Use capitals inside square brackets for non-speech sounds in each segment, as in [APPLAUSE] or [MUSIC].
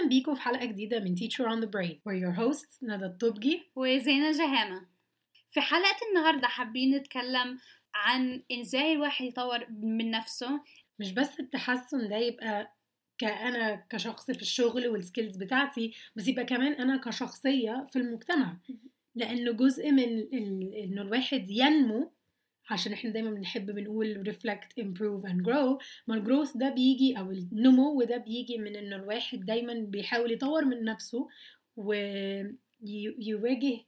أهلا بيكم في حلقة جديدة من Teacher on the Brain. We're your hosts ندى الطبجي. وزينة جهامة. في حلقة النهاردة حابين نتكلم عن إزاي الواحد يطور من نفسه. مش بس التحسن ده يبقى كأنا كشخص في الشغل والسكيلز بتاعتي بس يبقى كمان أنا كشخصية في المجتمع. لأنه جزء من. إنه الواحد ينمو عشان إحنا دايما بنحب بنقول reflect improve and grow. ما الجروث ده بيجي أو النمو ده بيجي من إنه الواحد دايما بيحاول يطور من نفسه ويواجه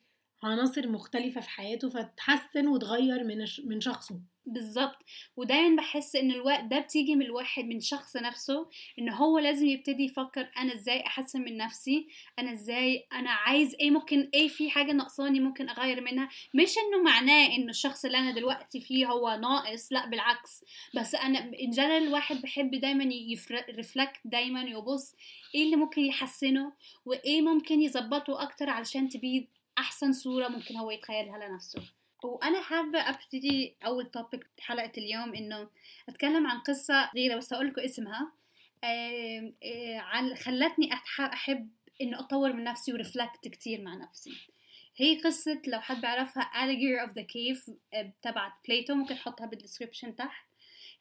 عناصر مختلفة في حياته فتحسن وتغير من من شخصه. بالظبط. ودايما بحس إن الوقت ده بتيجي من الواحد من شخص نفسه إن هو لازم يبتدي يفكر أنا إزاي أحسن من نفسي أنا إزاي أنا عايز إيه ممكن إيه في حاجة ناقصاني ممكن أغير منها. مش إنه معناه انه الشخص اللي أنا دلوقتي فيه هو ناقص لأ بالعكس. بس أنا ان جنرال الواحد بحب دايما يرفلكت دايما يبص إيه اللي ممكن يحسنه وإيه ممكن يظبطه أكتر علشان تبيد أحسن صورة ممكن هو يتخيلها لنفسه. وأنا حابة أبتدي أول توبيك حلقة اليوم إنه أتكلم عن قصة صغيره بس أقول لكم اسمها عن خلتني أحب إنه أطور من نفسي ورفلكت كتير مع نفسي. هي قصة لو حد بيعرفها Alligator of the Cave تبعت Plato ممكن أحطها بال description تحت.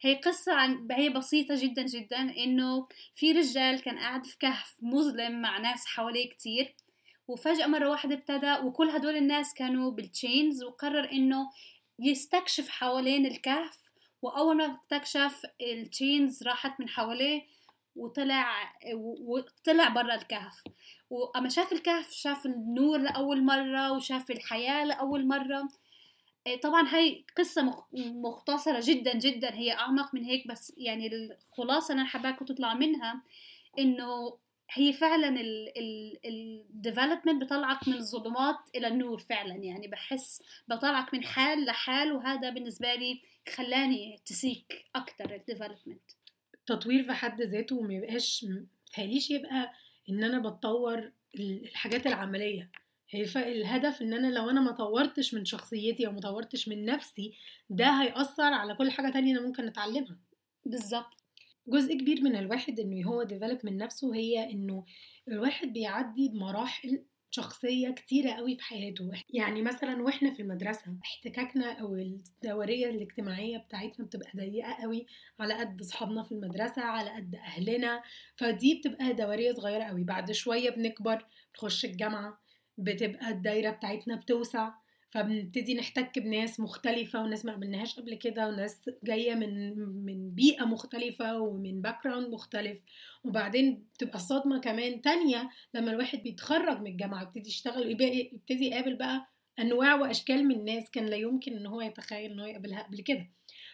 هي قصة عن هي بسيطة جدا جدا إنه في رجال كان قاعد في كهف مظلم مع ناس حواليه كتير. وفجأة مرة واحدة ابتدى وكل هدول الناس كانوا بال chains وقرر إنه يستكشف حوالين الكهف وأول ما اكتشف ال chains راحت من حواليه وطلع وطلع برا الكهف. وأما شاف الكهف شاف النور لأول مرة وشاف الحياة لأول مرة. طبعا هاي قصة مختصرة جدا جدا هي أعمق من هيك بس يعني الخلاصة اللي أنا حباكم تطلع منها إنه هي فعلا ال development بطلعك من الظلمات إلى النور فعلا. يعني بحس بطلعك من حال لحال وهذا بالنسبة لي خلاني ت seek أكتر ال development التطوير في حد ذاته ما يبقاش متهيأليش يبقى إن أنا بتطور الحاجات العملية. هي الهدف إن أنا لو أنا ما طورتش من شخصيتي أو ما طورتش من نفسي ده هيأثر على كل حاجة تانية أنا ممكن أتعلمها. بالظبط. جزء كبير من الواحد إنه هو ديفلوب من نفسه هي إنه الواحد بيعدي بمراحل شخصية كتيرة قوي في حياته. يعني مثلا وإحنا في المدرسة احتكاكنا أو الدوريه الاجتماعية بتاعتنا بتبقى ضيقة قوي على قد أصحابنا في المدرسة على قد أهلنا فدي بتبقى دوريه صغيرة قوي. بعد شوية بنكبر بنخش الجامعة بتبقى الدايرة بتاعتنا بتوسع. فبنبتدي نحتك بناس مختلفة وناس ما قابلناهاش قبل كده وناس جاية من من بيئة مختلفة ومن background مختلف. وبعدين بتبقى الصدمة كمان تانية لما الواحد بيتخرج من الجامعة يبتدي يشتغل يبتدي يقابل بقى أنواع وأشكال من الناس كان لا يمكن إن هو يتخيل إن هو يقابلها قبل كده.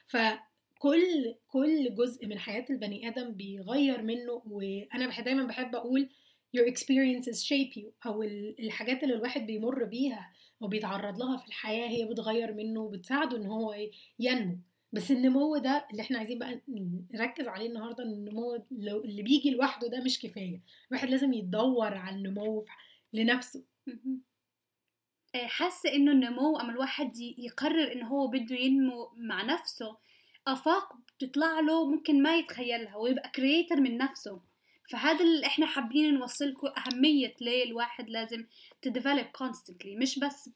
فكل كل جزء من حياة البني آدم بيغير منه وأنا دايما بحب أقول your experiences shape you. أو الحاجات اللي الواحد بيمر بيها وبيتعرض لها في الحياة هي بتغير منه وبتساعده إن هو ينمو. بس النمو ده اللي إحنا عايزين بقى نركز عليه النهارده إن النمو اللي بيجي لوحده ده مش كفاية. الواحد لازم يدور على النمو لنفسه. حاسة إنه النمو أما الواحد يقرر إن هو بده ينمو مع نفسه آفاق بتطلع له ممكن ما يتخيلها ويبقى creator من نفسه. فهذا اللي إحنا حابين نوصلكم أهمية ليه الواحد لازم ت develop constantly مش بس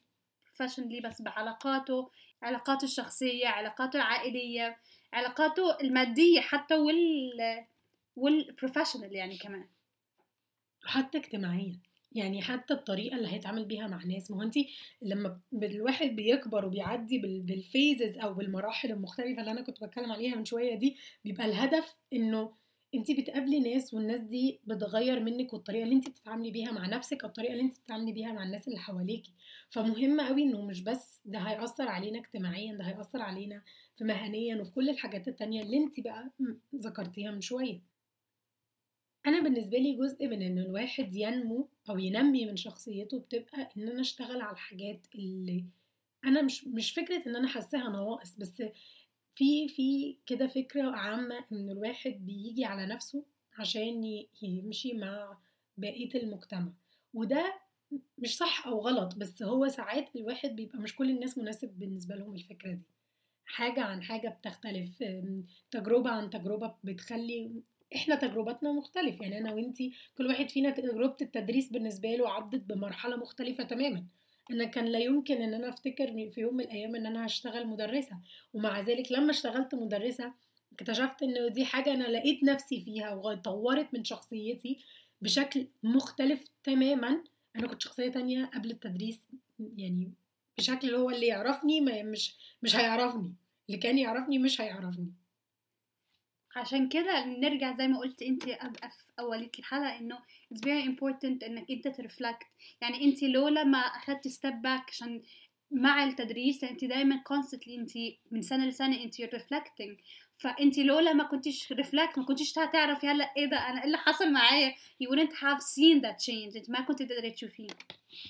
professionally بس بعلاقاته علاقاته الشخصية علاقاته العائلية علاقاته المادية حتى وال وال professional يعني كمان. حتى اجتماعيا. يعني حتى الطريقة اللي هيتعامل بيها مع ناس. ما هو انت لما الواحد بيكبر وبيعدي بالفيزز أو بالمراحل المختلفة اللي أنا كنت بتكلم عليها من شوية دي بيبقى الهدف إنه انت بتقابلي ناس والناس دي بتغير منك والطريقة اللي انت بتتعاملي بيها مع نفسك أو الطريقة اللي انت بتتعاملي بيها مع الناس اللي حواليكي فمهم قوي إنه مش بس ده هيأثر علينا اجتماعيا ده هيأثر علينا في مهنيا وفي كل الحاجات التانية اللي انت بقى ذكرتيها من شوية. أنا بالنسبة لي جزء من إن الواحد ينمو أو ينمي من شخصيته بتبقى إن أنا أشتغل على الحاجات اللي أنا مش مش فكرة إن أنا حاساها نواقص بس في في كده فكرة عامة إن الواحد بيجي على نفسه عشان يمشي مع بقية المجتمع. وده مش صح أو غلط بس هو ساعات الواحد بيبقى مش كل الناس مناسب بالنسبة لهم الفكرة دي. حاجة عن حاجة بتختلف تجربة عن تجربة بتخلي إحنا تجربتنا مختلف يعني أنا وأنتي كل واحد فينا تجربة التدريس بالنسبة له عدت بمرحلة مختلفة تماما. أنا كان لا يمكن إن أنا أفتكر في يوم من الأيام إن أنا هشتغل مدرسة. ومع ذلك لما اشتغلت مدرسة اكتشفت إن دي حاجة أنا لقيت نفسي فيها وطورت من شخصيتي بشكل مختلف تماما. أنا كنت شخصية تانية قبل التدريس يعني بشكل هو اللي يعرفني ما مش مش هيعرفني. اللي كان يعرفني مش هيعرفني. عشان كده نرجع زي ما قلت انت في اوليه الحلقة إنه it's very important إنك أنت ت reflect. يعني انت لولا ما أخدتي step back عشان مع التدريس انت دايما constantly انت من سنة لسنة انت reflecting فانت لولا ما كنتيش reflect ما كنتيش تعرفي هلا إيه ده أنا إيه اللي حصل معايا؟ You wouldn't have seen that change. انت ما كنت تقدري تشوفيه.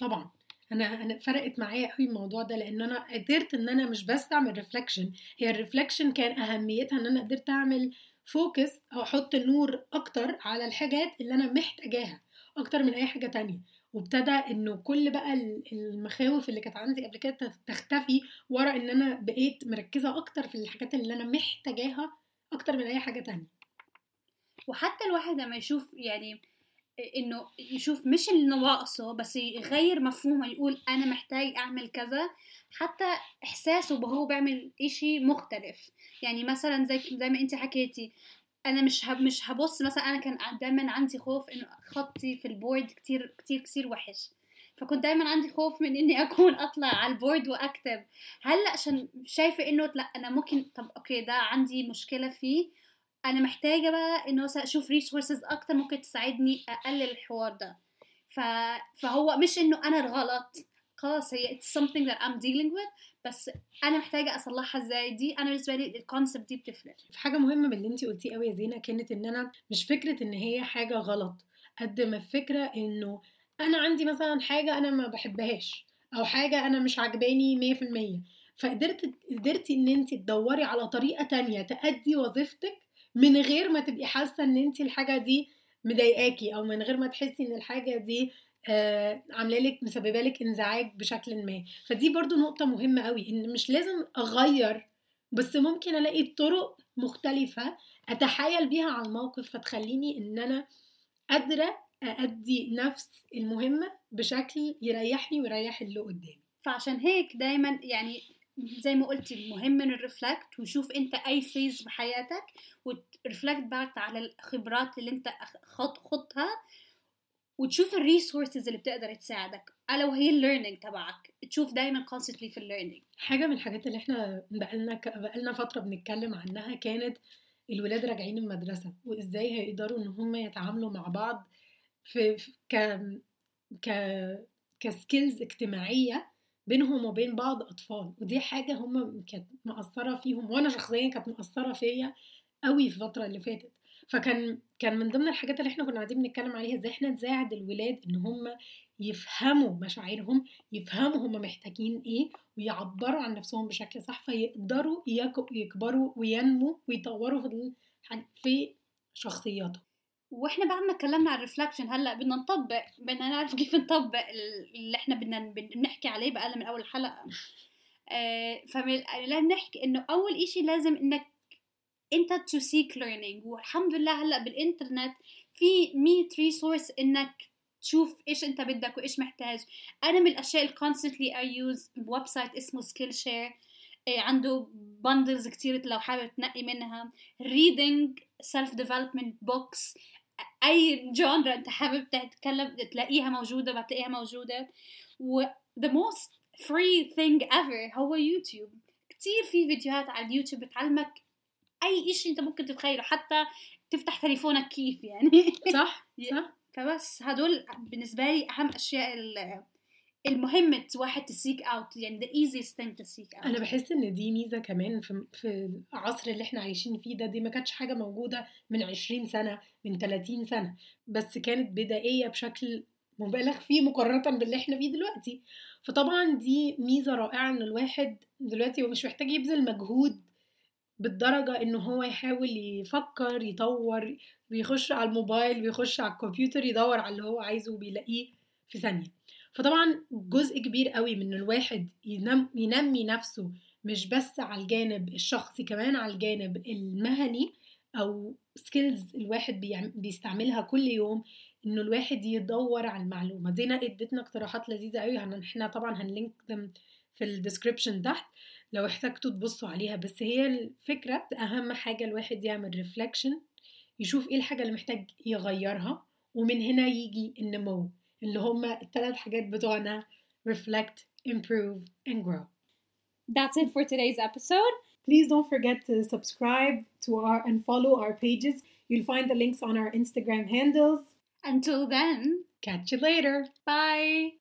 طبعا. أنا أنا فرقت معايا قوي الموضوع ده لأن أنا قدرت إن أنا مش بس اعمل reflection هي ال reflection كان أهميتها إن أنا قدرت أعمل focus أو أحط النور أكتر على الحاجات اللي أنا محتاجاها أكتر من أي حاجة تانية. وابتدى إنه كل بقى المخاوف اللي كانت عندي قبل كده تختفي ورا إن أنا بقيت مركزة أكتر في الحاجات اللي أنا محتاجاها أكتر من أي حاجة تانية. وحتى الواحد لما يشوف يعني إنه يشوف مش ناقصه بس يغير مفهومه يقول أنا محتاج أعمل كذا. حتى إحساسه وهو بيعمل إشي مختلف. يعني مثلا زي زي ما انت حكيتي أنا مش مش هبص مثلا أنا كان دايما عندي خوف إنه خطي في ال board كتير كتير كتير وحش. فكنت دايما عندي خوف من إني [LAUGHS] أكون أطلع على ال board وأكتب. هلأ عشان شايفة إنه لأ أنا ممكن طب okay ده عندي مشكلة فيه. أنا محتاجة بقى انه أشوف resources أكتر ممكن تساعدني أقلل الحوار ده. ف... فهو مش إنه أنا الغلط. خلاص هي it's something that I'm dealing with بس أنا محتاجة أصلحها إزاي؟ دي أنا بالنسبة لي ال concept دي بتفرق. في حاجة مهمة من اللي انت قلتيه قوي يا زينة كانت إن أنا مش فكرة إن هي حاجة غلط قد ما الفكرة إنه أنا عندي مثلا حاجة أنا ما بحبهاش أو حاجة أنا مش عجباني 100% فقدرت قدرتي إن انت تدوري على طريقة تانية تأدي وظيفتك من غير ما تبقي حاسة إن انت الحاجة دي مضايقاكي أو من غير ما تحسي إن الحاجة دي آه عاملة لك مسببة لك إنزعاج بشكل ما. فدي برضو نقطة مهمة قوي إن مش لازم أغير بس ممكن ألاقي طرق مختلفة أتحايل بيها على الموقف فتخليني إن أنا قادرة أأدي نفس المهمة بشكل يريحني ويريح اللي قدامي. فعشان هيك دايما يعني زي ما قلتي المهم ال reflect وشوف أنت أي phase في حياتك وت reflect back على الخبرات اللي أنت خط خطها وتشوف ال resources اللي بتقدر تساعدك. ألا وهي ال learning تبعك. تشوف دايما constantly في ال learning حاجة من الحاجات اللي إحنا بقالنا بقالنا فترة بنتكلم عنها كانت الولاد راجعين المدرسة وإزاي هيقدروا إن هم يتعاملوا مع بعض في ك ك كسكيلز اجتماعية بينهم وبين بعض أطفال ودي حاجة هم كانت مأثرة فيهم وأنا شخصيا كانت مأثرة فيا قوي في الفترة اللي فاتت. فكان كان من ضمن الحاجات اللي إحنا كنا قاعدين بنتكلم عليها إزاي إحنا نساعد الولاد إن هم يفهموا مشاعرهم يفهموا هم محتاجين إيه ويعبروا عن نفسهم بشكل صح فيقدروا يكبروا وينموا ويطوروا في في شخصياتهم. وإحنا بعد ما اتكلمنا عن ال reflection هلأ بدنا نطبق بدنا نعرف كيف نطبق اللي إحنا بدنا بنحكي عليه بقى من أول الحلقة آه نحكي إنه أول إشي لازم إنك أنت to seek learning والحمد لله هلأ بالإنترنت في 100 resource إنك تشوف إيش أنت بدك وإيش محتاج. أنا من الأشياء اللي constantly I use website اسمه Skillshare عنده بندلز كتير لو حابب تنقي منها. Reading self development books. أي جونرا أنت حابب تتكلم تلاقيها موجودة بتلاقيها موجودة. و the most free thing ever هو يوتيوب كتير في فيديوهات على اليوتيوب بتعلمك أي إشي أنت ممكن تتخيله حتى تفتح تليفونك كيف يعني. صح [LAUGHS] صح. فبس هدول بالنسبة لي أهم أشياء المهم واحد تسيك اوت يعني the easiest thing to seek out. أنا بحس إن دي ميزة كمان في في العصر اللي إحنا عايشين فيه ده دي ما كانتش حاجة موجودة من 20 سنة من 30 سنة بس كانت بدائية بشكل مبالغ فيه مقارنة باللي إحنا فيه دلوقتي. فطبعا دي ميزة رائعة إن الواحد دلوقتي هو مش محتاج يبذل مجهود بالدرجة إنه هو يحاول يفكر يطور بيخش على الموبايل بيخش على الكمبيوتر يدور على اللي هو عايزه وبيلاقيه في ثانية. فطبعا جزء كبير قوي من الواحد ينم ينمي نفسه مش بس على الجانب الشخصي كمان على الجانب المهني أو skills الواحد بيستعملها كل يوم إنه الواحد يدور على المعلومة. دينا ادتنا اقتراحات لذيذة قوي إحنا طبعا هن link في ال description تحت لو احتجتوا تبصوا عليها. بس هي الفكرة أهم حاجة الواحد يعمل reflection يشوف إيه الحاجة اللي محتاج يغيرها ومن هنا يجي النمو. اللي هما الثلاث حاجات بتوعنا reflect improve and grow That's it for today's episode. Please don't forget to subscribe to our and follow our pages. You'll find the links on our Instagram handles. Until then, Catch you later. bye.